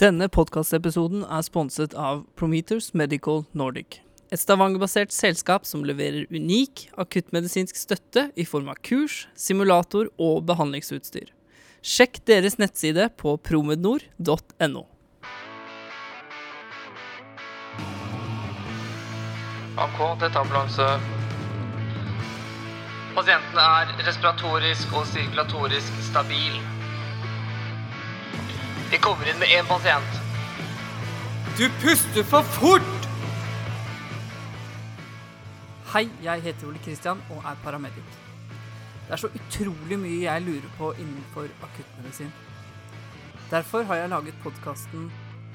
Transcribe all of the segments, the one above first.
Denne podkastepisoden er sponset av Prometers Medical Nordic. Et Stavanger-basert selskap som leverer unik akuttmedisinsk støtte i form av kurs, simulator og behandlingsutstyr. Sjekk deres nettside på promednor.no. AK, dette ambulanse. Pasienten er respiratorisk og sirkulatorisk stabil. Vi kommer inn med én pasient. Du puster for fort! Hei, jeg heter Ole Kristian og er paramedic. Det er så utrolig mye jeg lurer på innenfor akuttmedisin. Derfor har jeg laget podkasten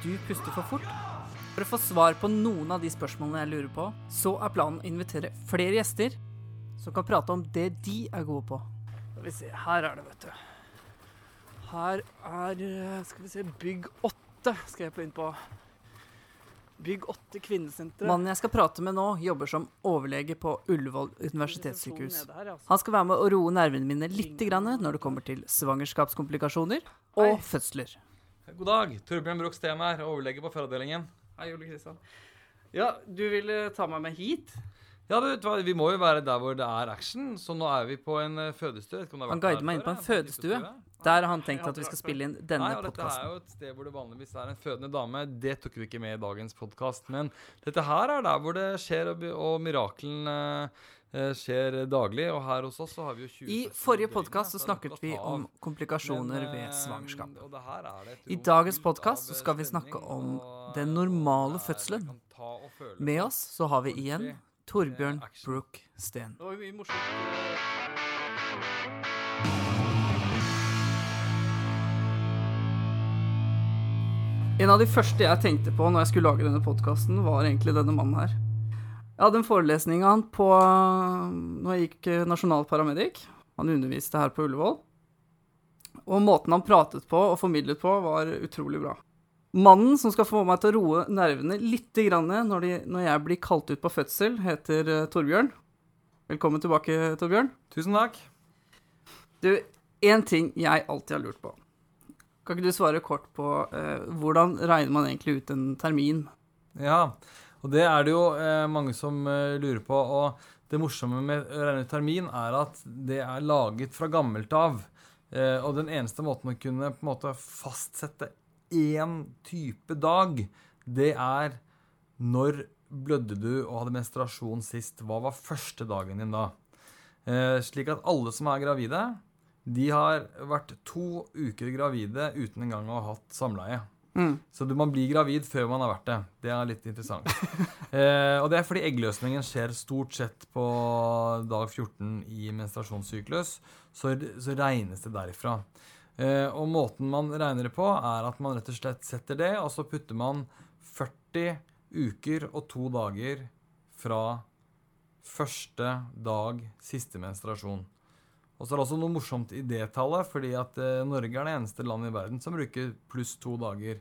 Du puster for fort. For å få svar på noen av de spørsmålene jeg lurer på, så er planen å invitere flere gjester som kan prate om det de er gode på. Skal vi se, her er det, vet du. Her er eh, Skal vi se Bygg 8 skal jeg på inn på. Bygg 8 kvinnesenter. Mannen jeg skal prate med nå, jobber som overlege på Ullevål universitetssykehus. Han skal være med å roe nervene mine litt grann når det kommer til svangerskapskomplikasjoner og Hei. fødsler. God dag. Torbjørn Broch Steen her, overlege på fødeavdelingen. Hei, Ole Kristian. Ja, du ville ta meg med hit? Ja, du vet hva, Vi må jo være der hvor det er action, så nå er vi på en eh, fødestue. Han guider meg inn på en fødestue. Der har han tenkt at vi skal spille inn denne og dette er jo et sted hvor det vanligvis er en fødende dame. Det tok vi ikke med i dagens podkast. Men dette her er der hvor det skjer, og, og mirakelen eh, skjer daglig. Og her hos oss så har vi jo 20 I forrige podkast så er snakket vi om komplikasjoner Men, ved eh, svangerskap. og det her er det et I dagens podkast så skal vi snakke om og, den eh, normale fødselen. Med oss så har vi igjen Torbjørn eh. Brook Steen. Det var jo mye morsomt. En av de første jeg tenkte på når jeg skulle lage denne podkasten, var egentlig denne mannen her. Jeg hadde en forelesning av han på Når jeg gikk eh, nasjonal paramedic. Han underviste her på Ullevål. Og måten han pratet på og formidlet på, var utrolig bra. Mannen som skal få meg til å roe nervene litt grann når, de, når jeg blir kalt ut på fødsel, heter eh, Torbjørn. Velkommen tilbake, Torbjørn. Tusen takk. Du, én ting jeg alltid har lurt på. Kan ikke du svare kort på eh, hvordan regner man egentlig ut en termin? Ja, og det er det jo eh, mange som eh, lurer på. Og det morsomme med å regne ut termin er at det er laget fra gammelt av. Eh, og den eneste måten å kunne på en måte fastsette én type dag, det er når blødde du og hadde menstruasjon sist? Hva var første dagen din da? Eh, slik at alle som er gravide, de har vært to uker gravide uten engang å ha hatt samleie. Mm. Så du, man blir gravid før man har vært det. Det er litt interessant. eh, og det er fordi eggløsningen skjer stort sett på dag 14 i menstruasjonssyklus. Så, så regnes det derifra. Eh, og måten man regner det på, er at man rett og slett setter det, og så putter man 40 uker og to dager fra første dag siste menstruasjon. Og så er det også noe morsomt i det tallet, fordi at eh, Norge er det eneste landet i verden som bruker pluss to dager.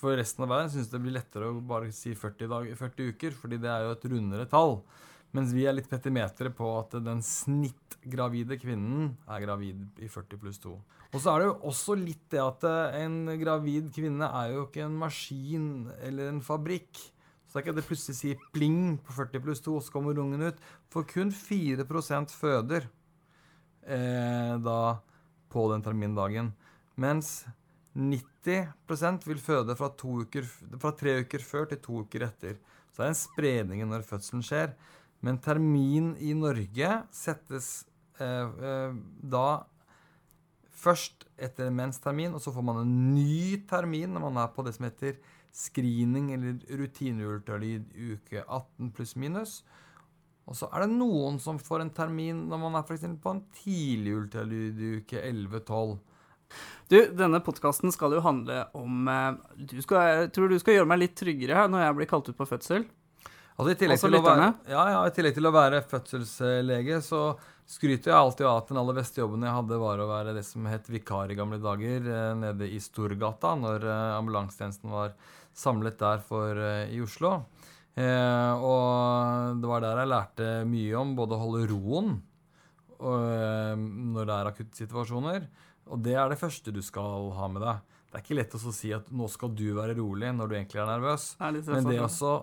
For resten av verden syns det blir lettere å bare si 40, dag, 40 uker, fordi det er jo et rundere tall. Mens vi er litt petimetere på at den snittgravide kvinnen er gravid i 40 pluss 2. Og så er det jo også litt det at eh, en gravid kvinne er jo ikke en maskin eller en fabrikk. Så det er ikke det plutselig sier pling på 40 pluss 2, og så kommer ungen ut. For kun 4% føder eh, da på den termindagen. Mens 90% vil føde fra, uker, fra tre uker før til to uker etter. Så det er en spredning når fødselen skjer. Men termin i Norge settes eh, eh, da først etter menstermin, og så får man en ny termin når man er på det som heter screening eller rutineultralyd uke 18 pluss minus. Og så er det noen som får en termin når man er for eksempel på en tidlig ultralyd i uke 11-12. Du, denne podkasten skal jo handle om eh, du skal, Jeg tror du skal gjøre meg litt tryggere her når jeg blir kalt ut på fødsel. Altså i tillegg, altså, være, ja, ja, I tillegg til å være fødselslege, så skryter jeg alltid av at den aller beste jobben jeg hadde, var å være det som het vikar i gamle dager, eh, nede i Storgata, når eh, ambulansetjenesten var samlet der for, i Oslo. Eh, og det var der jeg lærte mye om både å holde roen og, eh, når det er akuttsituasjoner. Og det er det første du skal ha med deg. Det er ikke lett å si at nå skal du være rolig når du egentlig er nervøs. Det er Men det å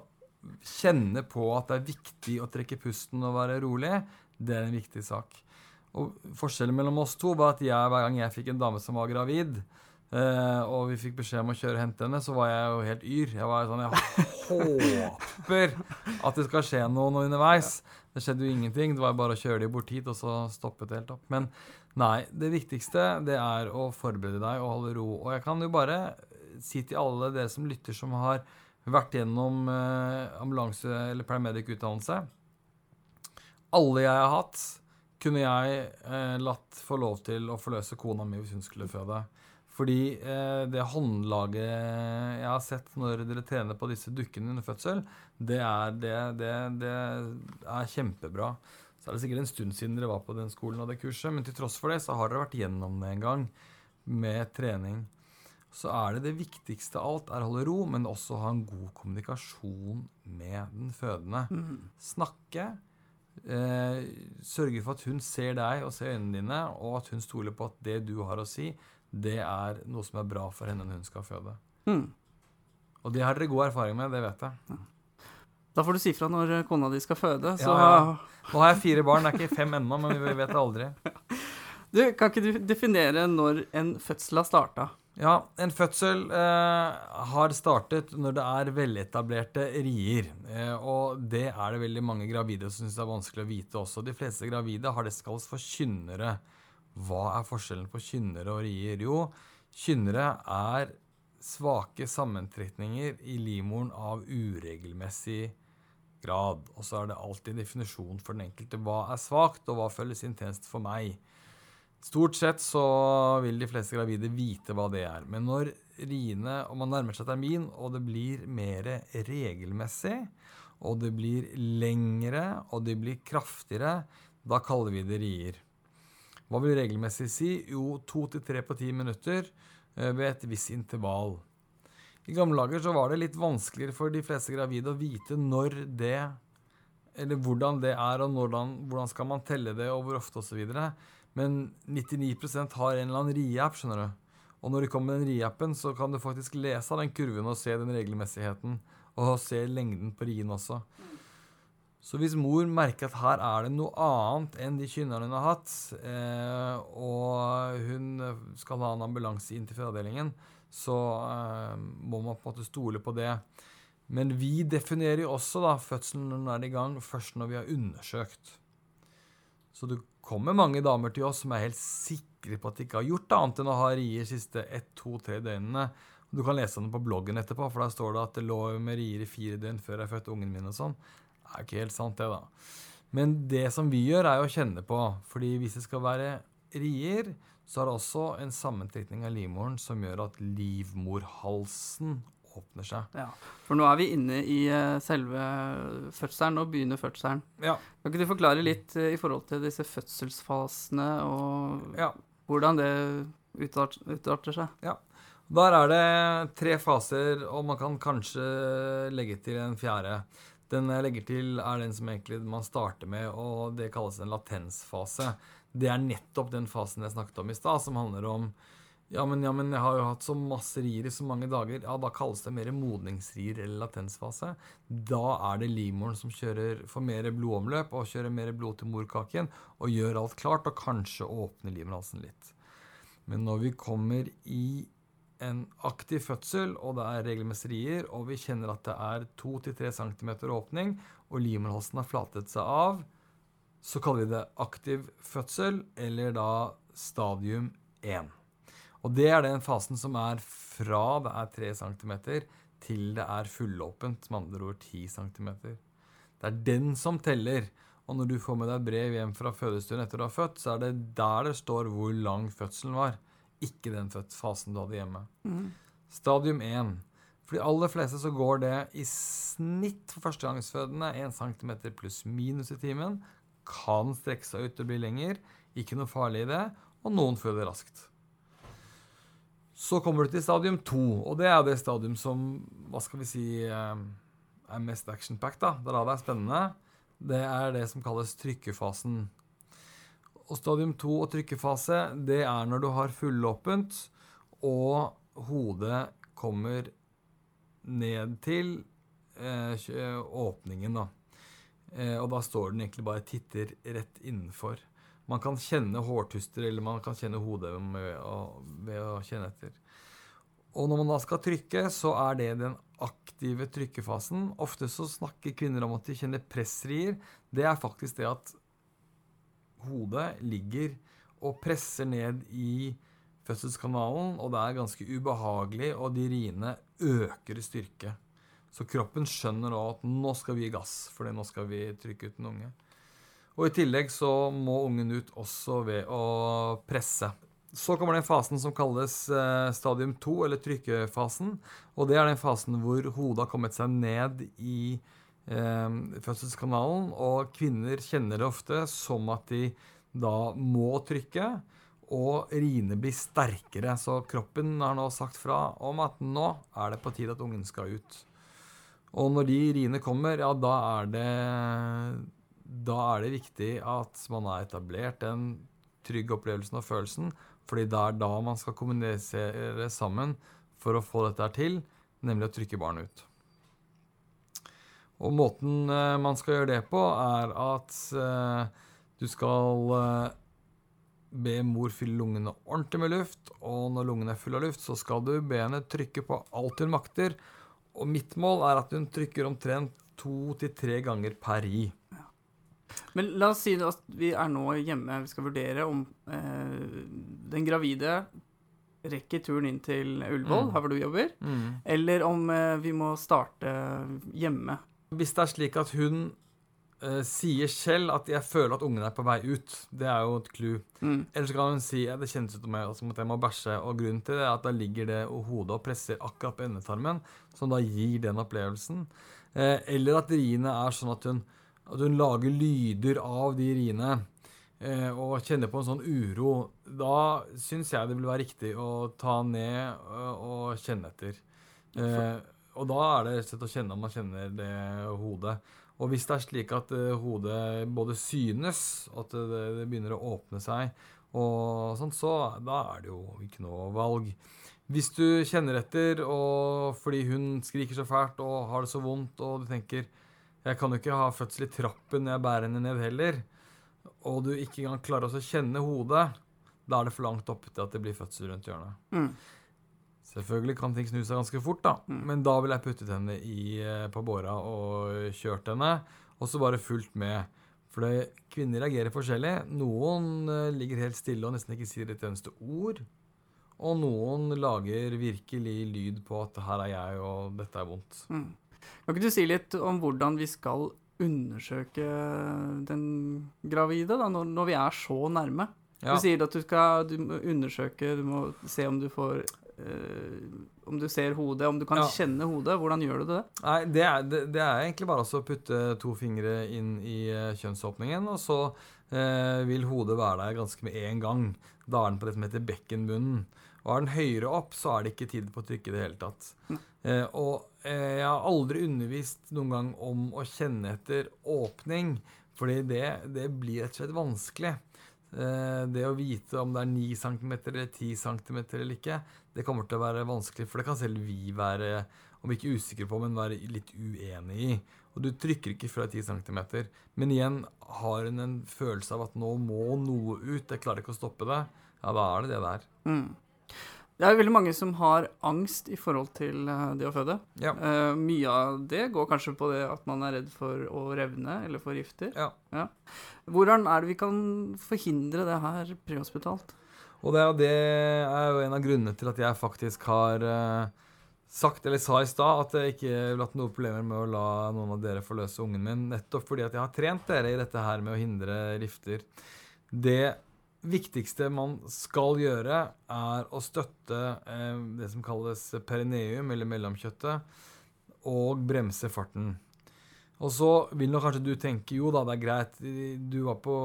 kjenne på at det er viktig å trekke pusten og være rolig, det er en viktig sak. Og Forskjellen mellom oss to var at jeg, hver gang jeg fikk en dame som var gravid, eh, og vi fikk beskjed om å kjøre og hente henne, så var jeg jo helt yr. Jeg var sånn, jeg håper at det skal skje noe nå underveis. Det skjedde jo ingenting. Det var bare å kjøre de bort hit, og så stoppet det helt opp. Men nei, det viktigste det er å forberede deg og holde ro. Og jeg kan jo bare si til alle dere som lytter, som har vært gjennom eh, ambulanse- eller paramedic-utdannelse Alle jeg har hatt, kunne jeg eh, latt få lov til å forløse kona mi hvis hun skulle føde. Fordi eh, det håndlaget jeg har sett når dere trener på disse dukkene under fødsel, det er, det, det, det er kjempebra. Så er det sikkert en stund siden dere var på den skolen og det kurset, men til tross for det så har dere vært gjennom det en gang med trening. Så er det det viktigste av alt er å holde ro, men også ha en god kommunikasjon med den fødende. Snakke. Eh, sørge for at hun ser deg og ser øynene dine, og at hun stoler på at det du har å si, det er noe som er bra for henne når hun skal føde. Mm. Og det har dere god erfaring med, det vet jeg. Da får du si fra når eh, kona di skal føde. Så Ja, ja. Nå har jeg fire barn, det er ikke fem ennå, men vi vet det aldri. Du, kan ikke du definere når en fødsel har starta? Ja, en fødsel eh, har startet når det er veletablerte rier. Eh, og det er det veldig mange gravide som syns er vanskelig å vite også. De fleste gravide har det som kalles for kynnere. Hva er forskjellen på kynnere og rier? Jo, kynnere er svake sammentrekninger i livmoren av uregelmessig grad. Og så er det alltid definisjon for den enkelte. Hva er svakt, og hva føles intenst for meg? Stort sett så vil de fleste gravide vite hva det er. Men når riene, og man nærmer seg termin, og det blir mer regelmessig, og det blir lengre, og det blir kraftigere, da kaller vi det rier. Hva vil regelmessig si? Jo, to til tre på ti minutter eh, ved et visst intervall. I gamle dager så var det litt vanskeligere for de fleste gravide å vite når det Eller hvordan det er, og hvordan, hvordan skal man telle det, og hvor ofte osv. Men 99% har en eller annen rie-app, skjønner du. Og når de kommer med den rie-appen, så kan du faktisk lese av den kurven og se den regelmessigheten. Og se lengden på rien også. Så hvis mor merker at her er det noe annet enn de kynnerne hun har hatt, eh, og hun skal ha en ambulanse inn til fødeavdelingen, så eh, må man på en måte stole på det. Men vi definerer jo også da fødselen når den er i gang, først når vi har undersøkt. Så det kommer mange damer til oss som er helt sikre på at de ikke har gjort annet enn å ha rier siste ett, to, tre døgnene. Du kan lese om det på bloggen etterpå, for der står det at det lå med rier i fire døgn før jeg fødte ungen min og sånn. Det er ikke helt sant, det, da. Men det som vi gjør, er å kjenne på. fordi hvis det skal være rier, så er det også en sammentrekning av livmoren som gjør at livmorhalsen åpner seg. Ja. For nå er vi inne i eh, selve fødselen. Nå begynner fødselen. Ja. Kan ikke du forklare litt eh, i forhold til disse fødselsfasene, og ja. hvordan det utarter seg? Ja. Der er det tre faser, og man kan kanskje legge til en fjerde. Den jeg legger til, er den som egentlig man starter med, og det kalles en latensfase. Det er nettopp den fasen jeg snakket om i stad, som handler om ja men, ja, men jeg har jo hatt så masse rier i så mange dager. Ja, da kalles det mer modningsrier eller latensfase. Da er det livmoren som kjører for mer blodomløp og kjører mer blod til morkaken og gjør alt klart og kanskje åpner livmorhalsen litt. Men når vi kommer i en aktiv fødsel, og det er regelmesserier, og vi kjenner at det er 2-3 cm åpning, og livmorhalsen har flatet seg av, så kaller vi det aktiv fødsel, eller da stadium 1. Og det er den fasen som er fra det er 3 cm til det er fullåpent, med andre ord 10 cm. Det er den som teller. Og når du får med deg brev hjem fra fødestuen etter du har født, så er det der det står hvor lang fødselen var. Ikke den fødselsfasen du hadde hjemme. Stadium 1. For de aller fleste så går det i snitt for førstegangsfødende 1 cm pluss minus i timen. Kan strekke seg ut og bli lenger. Ikke noe farlig i det. Og noen føder raskt. Så kommer du til stadium 2, og det er det stadium som hva skal vi si, eh, er mest action-packed. Er da det er spennende. Det er det som kalles trykkefasen. Og stadium 2 og trykkefase, det er når du har fullåpent, og hodet kommer ned til eh, åpningen, da. Eh, og da står den egentlig bare titter rett innenfor. Man kan kjenne hårtuster, eller man kan kjenne hodet ved å, ved å kjenne etter. Og når man da skal trykke, så er det den aktive trykkefasen. Ofte så snakker kvinner om at de kjenner pressrier. Det er faktisk det at hodet ligger og presser ned i fødselskanalen, og det er ganske ubehagelig, og de riene øker i styrke. Så kroppen skjønner at nå skal vi gi gass, for nå skal vi trykke ut en unge. Og i tillegg så må ungen ut også ved å presse. Så kommer den fasen som kalles eh, stadium 2, eller trykkefasen. Og det er den fasen hvor hodet har kommet seg ned i eh, fødselskanalen, og kvinner kjenner det ofte som at de da må trykke, og riene blir sterkere. Så kroppen har nå sagt fra om at nå er det på tide at ungen skal ut. Og når de riene kommer, ja, da er det da er det viktig at man har etablert den trygge opplevelsen og følelsen, fordi det er da man skal kommunisere sammen for å få dette til, nemlig å trykke barnet ut. Og måten eh, man skal gjøre det på, er at eh, du skal eh, be mor fylle lungene ordentlig med luft, og når lungene er fulle av luft, så skal du be henne trykke på alt hun makter. Og mitt mål er at hun trykker omtrent to til tre ganger per ri. Men la oss si at vi er nå hjemme, vi skal vurdere om eh, den gravide rekker turen inn til Ullevål, Mm. her hvor du jobber, eller om eh, vi må starte hjemme. Hvis det er slik at hun eh, sier selv at 'jeg føler at ungen er på vei ut', det er jo et clou. Mm. Eller så kan hun si at 'det kjennes ut som at jeg må bæsje', og grunnen til det er at da ligger det og hodet og presser akkurat på endetarmen, som da gir den opplevelsen. Eh, eller at riene er sånn at hun, at hun lager lyder av de riene. eh, Og kjenner på en sånn uro. Da syns jeg det vil være riktig å ta ned og kjenne etter. Eh, og da er det rett og slett å kjenne om man kjenner det hodet. Og hvis det er slik at eh, hodet både synes, at det, det begynner å åpne seg, og sånt, så da er det jo ikke noe valg. Hvis du kjenner etter og fordi hun skriker så fælt og har det så vondt, og du tenker jeg kan jo ikke ha fødsel i trappen når jeg bærer henne ned heller, og du ikke engang klarer å kjenne hodet, da er det for langt opp til at det blir fødsel rundt hjørnet. Mm. Selvfølgelig kan ting snu seg ganske fort, da. Mm. Men da ville jeg puttet henne i, eh, på båra og kjørt henne, og så bare fulgt med. For det, kvinner reagerer forskjellig. Noen eh, ligger helt stille og nesten ikke sier et eneste ord. Og noen lager virkelig lyd på at 'her er jeg, og dette er vondt'. Mm. Kan ikke du si litt om hvordan vi skal undersøke den gravide, da, når, når vi er så nærme? Ja. Du sier at du skal du undersøke, du må se om du får Om du ser hodet, om du kan Ja. kjenne hodet. Hvordan gjør du det? Nei, det er, det, det er egentlig bare å putte to fingre inn i eh, kjønnsåpningen, og så eh, vil hodet være der ganske med en gang. Da er den på det som heter bekkenbunnen. Og er den høyere opp, så er det ikke tid på å trykke i det hele tatt. Eh, og eh, jeg har aldri undervist noen gang om å kjenne etter åpning, fordi det, det blir rett og slett vanskelig. Eh, det å vite om det er 9 cm eller 10 cm eller ikke, det kommer til å være vanskelig, for det kan selv vi være, om ikke usikre på, men være litt uenig i. Og du trykker ikke fra 10 cm. Men igjen, har hun en følelse av at nå må noe ut, jeg klarer ikke å stoppe det, ja, da er det det der. Mm. Det er veldig mange som har angst i forhold til eh, det å føde. Ja. Uh, mye av det går kanskje på det at man er redd for å revne eller for gifter. Ja. Hvordan er det vi kan forhindre det her prehospitalt? Og det, det er jo en av grunnene til at jeg faktisk har eh, sagt, eller sa i stad, at jeg ikke vil hatt noen problemer med å la noen av dere forløse ungen min, nettopp fordi at jeg har trent dere i dette her med å hindre rifter. Det viktigste man skal gjøre, er å støtte eh, det som kalles perineum, eller mellomkjøttet, og bremse farten. Og så vil nok kanskje du tenke jo da, det er greit, du var på,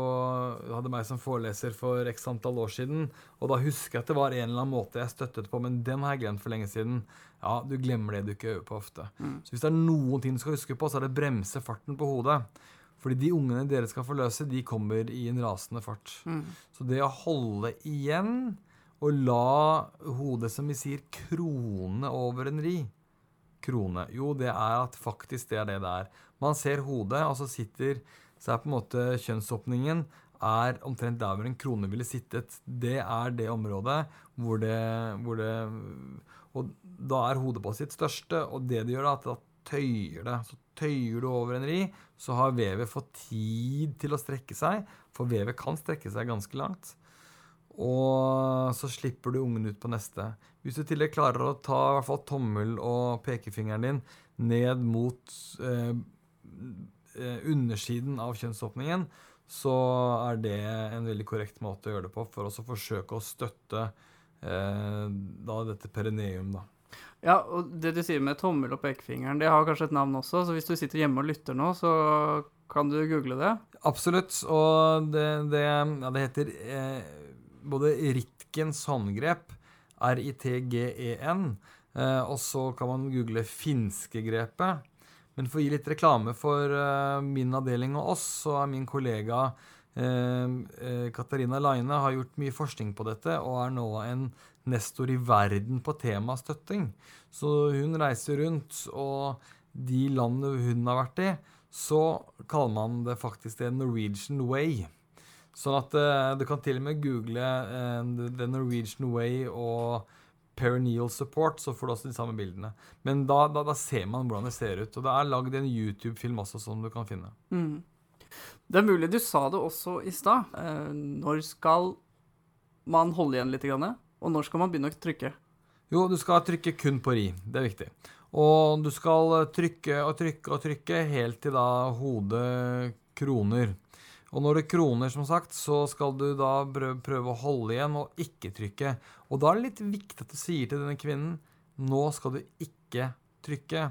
hadde meg som foreleser for x antall år siden, og da husker jeg at det var en eller annen måte jeg støttet på, men den har jeg glemt for lenge siden. Ja, du glemmer det du ikke øver på ofte. Mm. Så hvis det er noen ting du skal huske på, så er det bremse farten på hodet. Fordi de ungene dere skal forløse, de kommer i en rasende fart. Mm. Så det å holde igjen og la hodet, som vi sier, krone over en ri. Krone. Jo, det er at faktisk det er det det er. Man ser hodet, og så sitter Så er på en måte kjønnsåpningen er omtrent der hvor en krone ville sittet. Det er det området hvor det, hvor det Og da er hodet på sitt største, og det det gjør, er at da tøyer det. Så tøyer du over en ri, så har vevet fått tid til å strekke seg, for vevet kan strekke seg ganske langt. Og så slipper du ungen ut på neste. Hvis du i tillegg klarer å ta i hvert fall tommel og pekefingeren din ned mot eh, undersiden av kjønnsåpningen, så er det en veldig korrekt måte å gjøre det på for å forsøke å støtte eh, da dette perineum, da. Ja, og det du sier med tommel og pekefingeren, det har kanskje et navn også, så hvis du sitter hjemme og lytter nå, så kan du google det. Absolutt. Og det, det, ja, det heter eh, både Ritkens håndgrep, R-I-T-G-E-N, eh, og så kan man google finskegrepet. Men for å gi litt reklame for uh, min avdeling og oss, så er min kollega uh, Katarina Laine har gjort mye forskning på dette og er nå en nestor i verden på tema støtting. Så hun reiser rundt, og de landene hun har vært i, så kaller man det faktisk the Norwegian Way. Sånn at uh, du kan til og med google The Norwegian Way og perineal support, så får du også de samme bildene. Men da, da, da ser man hvordan det ser ut. Og det er lagd en YouTube-film også som du kan finne. Mm. Det er mulig du sa det også i stad. Eh, når skal man holde igjen litt? Grann, og når skal man begynne å trykke? Jo, du skal trykke kun på ri. Det er viktig. Og du skal trykke og trykke og trykke helt til da hodet kroner. Og når det kroner, som sagt, så skal du da prøve å holde igjen og ikke trykke. Og da er det litt viktig at du sier til denne kvinnen nå skal du ikke trykke.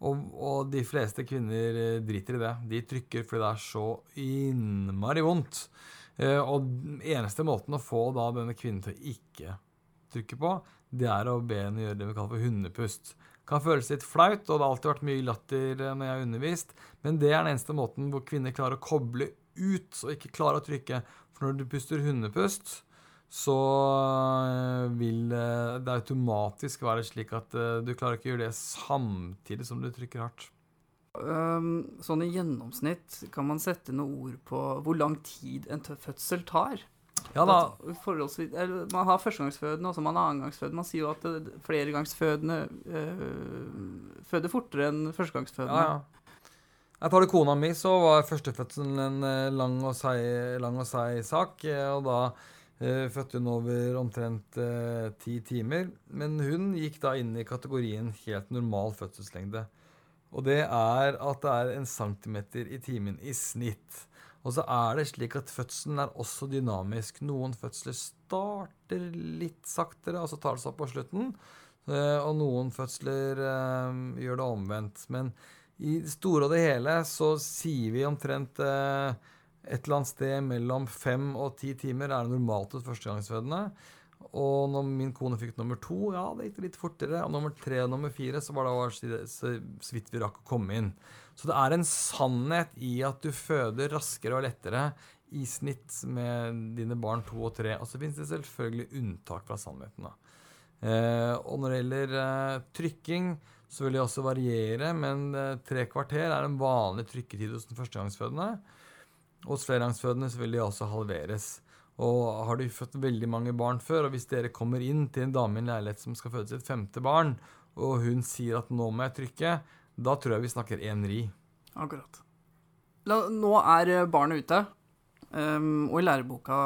Og, og, de fleste kvinner eh, driter i det. De trykker fordi det er så innmari vondt. Eh, og eneste måten å få da denne kvinnen til å ikke trykke på, det er å be henne gjøre det vi kaller for hundepust. Kan føles litt flaut, og det har alltid vært mye latter eh, når jeg har undervist, men det er den eneste måten hvor kvinner klarer å koble ut og ikke klarer å trykke. For når du puster hundepust, så eh, vil eh, det automatisk være slik at du klarer ikke å gjøre det samtidig som du trykker hardt. Sånn i gjennomsnitt kan man sette noen ord på hvor lang tid en fødsel tar? Ja da. man har førstegangsfødende og så man har annengangsfødende. Man sier jo at flergangsfødende øh, føder fortere enn førstegangsfødende. Ja, ja. Jeg tar det kona mi, så var førstefødselen en eh, lang og seig sak. Eh, og da eh, fødte hun over omtrent uh, ti timer. Men hun gikk da inn i kategorien helt normal fødselslengde. Og det er at det er en centimeter i timen i snitt. Og så er det slik at fødselen er også dynamisk. Noen fødsler starter litt saktere, og så tar det seg opp på slutten. Eh, og noen fødsler eh, gjør det omvendt. Men i det store og det hele så sier vi omtrent eh, et eller annet sted mellom fem og ti timer er det normalt hos førstegangsfødende. Og når min kone fikk nummer to, ja, det gikk litt fortere. Og nummer tre og nummer fire, så var det så vidt vi rakk å komme inn. Så det er en sannhet i at du føder raskere og lettere i snitt med dine barn to og tre. Og så finnes det selvfølgelig unntak fra sannheten. Eh, og når det gjelder eh, trykking, så vil det også variere, men eh, tre kvarter er en vanlig trykketid hos den førstegangsfødende. Hos flergangsfødende vil de også halveres. Og har du født veldig mange barn før, og hvis dere kommer inn til en dame i en leilighet som skal føde sitt femte barn, og hun sier at 'nå må jeg trykke', da tror jeg vi snakker én ri. Akkurat. Nå er barnet ute, um, og i læreboka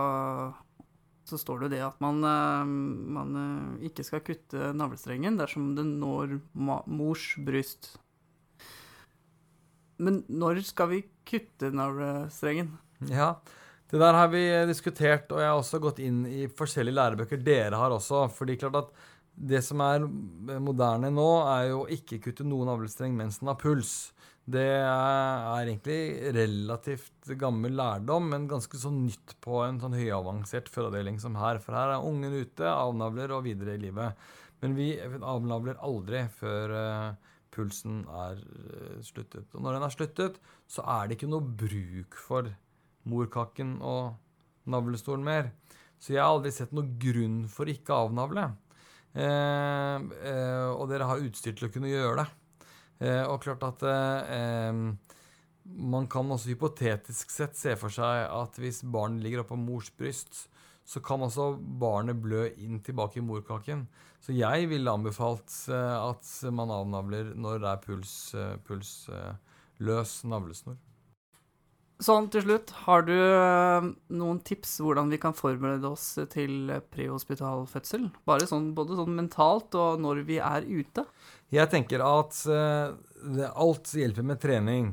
så står det det at man, uh, man uh, ikke skal kutte navlestrengen dersom det når mors bryst. Men når skal vi kutte navlestrengen? Ja, det der har vi diskutert, og jeg har også gått inn i forskjellige lærebøker dere har også. fordi det som er moderne nå, er jo ikke kutte noen navlestreng mens den har puls. Det er egentlig relativt gammel lærdom, men ganske så nytt på en sånn høyavansert fødeavdeling som her. For her er ungen ute, avnavler og videre i livet. Men vi avnavler aldri før uh, pulsen er uh, sluttet. Og når den er sluttet, så er det ikke noe bruk for morkaken og navlestolen mer. Så jeg har aldri sett noen grunn for ikke å avnavle. Eh, eh, og dere har utstyr til å kunne gjøre det. Eh, og klart at eh, man kan også hypotetisk sett se for seg at hvis barnet ligger oppå mors bryst, så kan også barnet blø inn tilbake i morkaken. Så jeg ville anbefalt eh, at man avnavler når det er puls, pulsløs navlesnor. Sånn til slutt, har du eh, noen tips hvordan vi kan forberede oss til prehospital fødsel? Bare sånn, både sånn mentalt og når vi er ute? Jeg tenker at eh, alt hjelper med trening.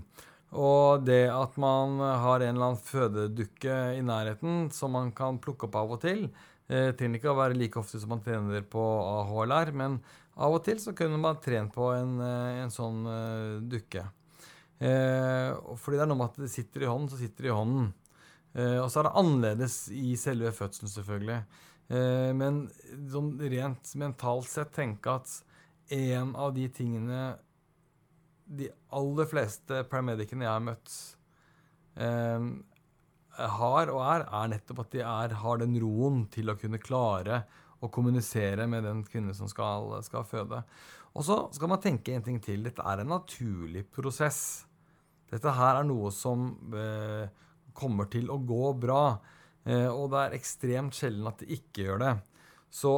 Og det at man har en eller annen fødedukke i nærheten som man kan plukke opp av og til Det trenger ikke å være like ofte som man trener på AHLR, men av og til så kunne man trent på en, eh, en sånn eh, dukke. Eh, fordi det er noe med at det sitter i hånden, så sitter det i hånden. Eh, og så er det annerledes i selve fødselen, selvfølgelig. Eh, men sånn rent mentalt sett tenke at en av de tingene de aller fleste paramedicene jeg har møtt, eh, har og er, er nettopp at de er, har den roen til å kunne klare å kommunisere med den kvinnen som skal, skal føde. Og så skal man tenke en ting til. Dette er en naturlig prosess. Dette her er noe som eh, kommer til å gå bra. Eh, og det er ekstremt sjelden at det ikke gjør det. Så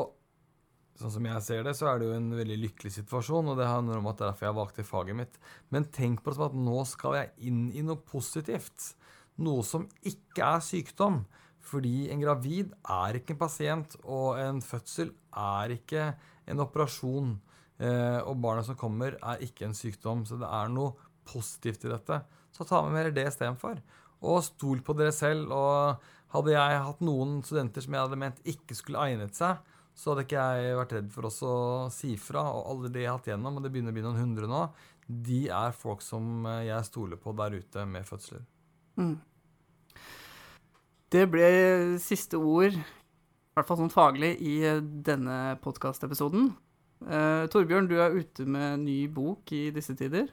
sånn som jeg ser det, så er det jo en veldig lykkelig situasjon, og det handler om at det er derfor jeg valgte faget mitt. Men tenk på det som at nå skal jeg inn i noe positivt. Noe som ikke er sykdom. Fordi en gravid er ikke en pasient, og en fødsel er ikke en operasjon. Eh, og barnet som kommer, er ikke en sykdom. Så det er noe positivt i dette. Så ta med mer det istedenfor. Og stol på dere selv. Og hadde jeg hatt noen studenter som jeg hadde ment ikke skulle egnet seg, så hadde ikke jeg vært redd for å si fra. Og alle de jeg har hatt gjennom, og det begynner å bli noen hundre nå, de er folk som jeg stoler på der ute med fødsler. Mm. Det ble siste ord, i hvert fall sånn faglig, i denne podkastepisoden. Eh, Torbjørn, du er ute med ny bok i disse tider.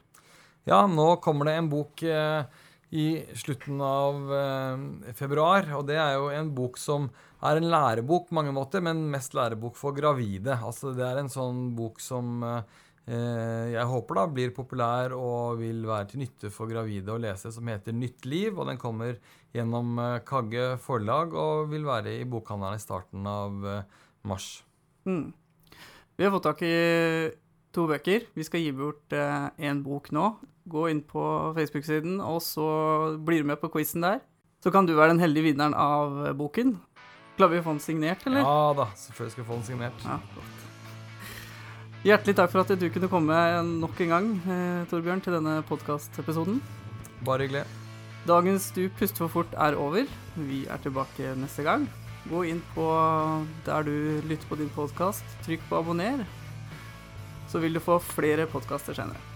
Ja, nå kommer det en bok eh, i slutten av eh, februar. Og det er jo en bok som er en lærebok på mange måter, men mest lærebok for gravide. Altså det er en sånn bok som eh, jeg håper da blir populær og vil være til nytte for gravide å lese, som heter Nytt liv. Og den kommer gjennom Kagge forlag og vil være i bokhandelen i starten av mars. Mm. Vi har fått tak i to bøker. Vi skal gi bort én bok nå. Gå inn på Facebook-siden, og så blir du med på quizen der. Så kan du være den heldige vinneren av boken. Klarer vi å få den signert, eller? Ja da, selvfølgelig skal vi få den signert. Ja, godt. Hjertelig takk for at du kunne komme nok en gang, eh, Torbjørn, til denne podkastepisoden. Bare hyggelig. Dagens Du puster for fort er over. Vi er tilbake neste gang. Gå inn på der du lytter på din podkast, trykk på abonner, så vil du få flere podkaster senere.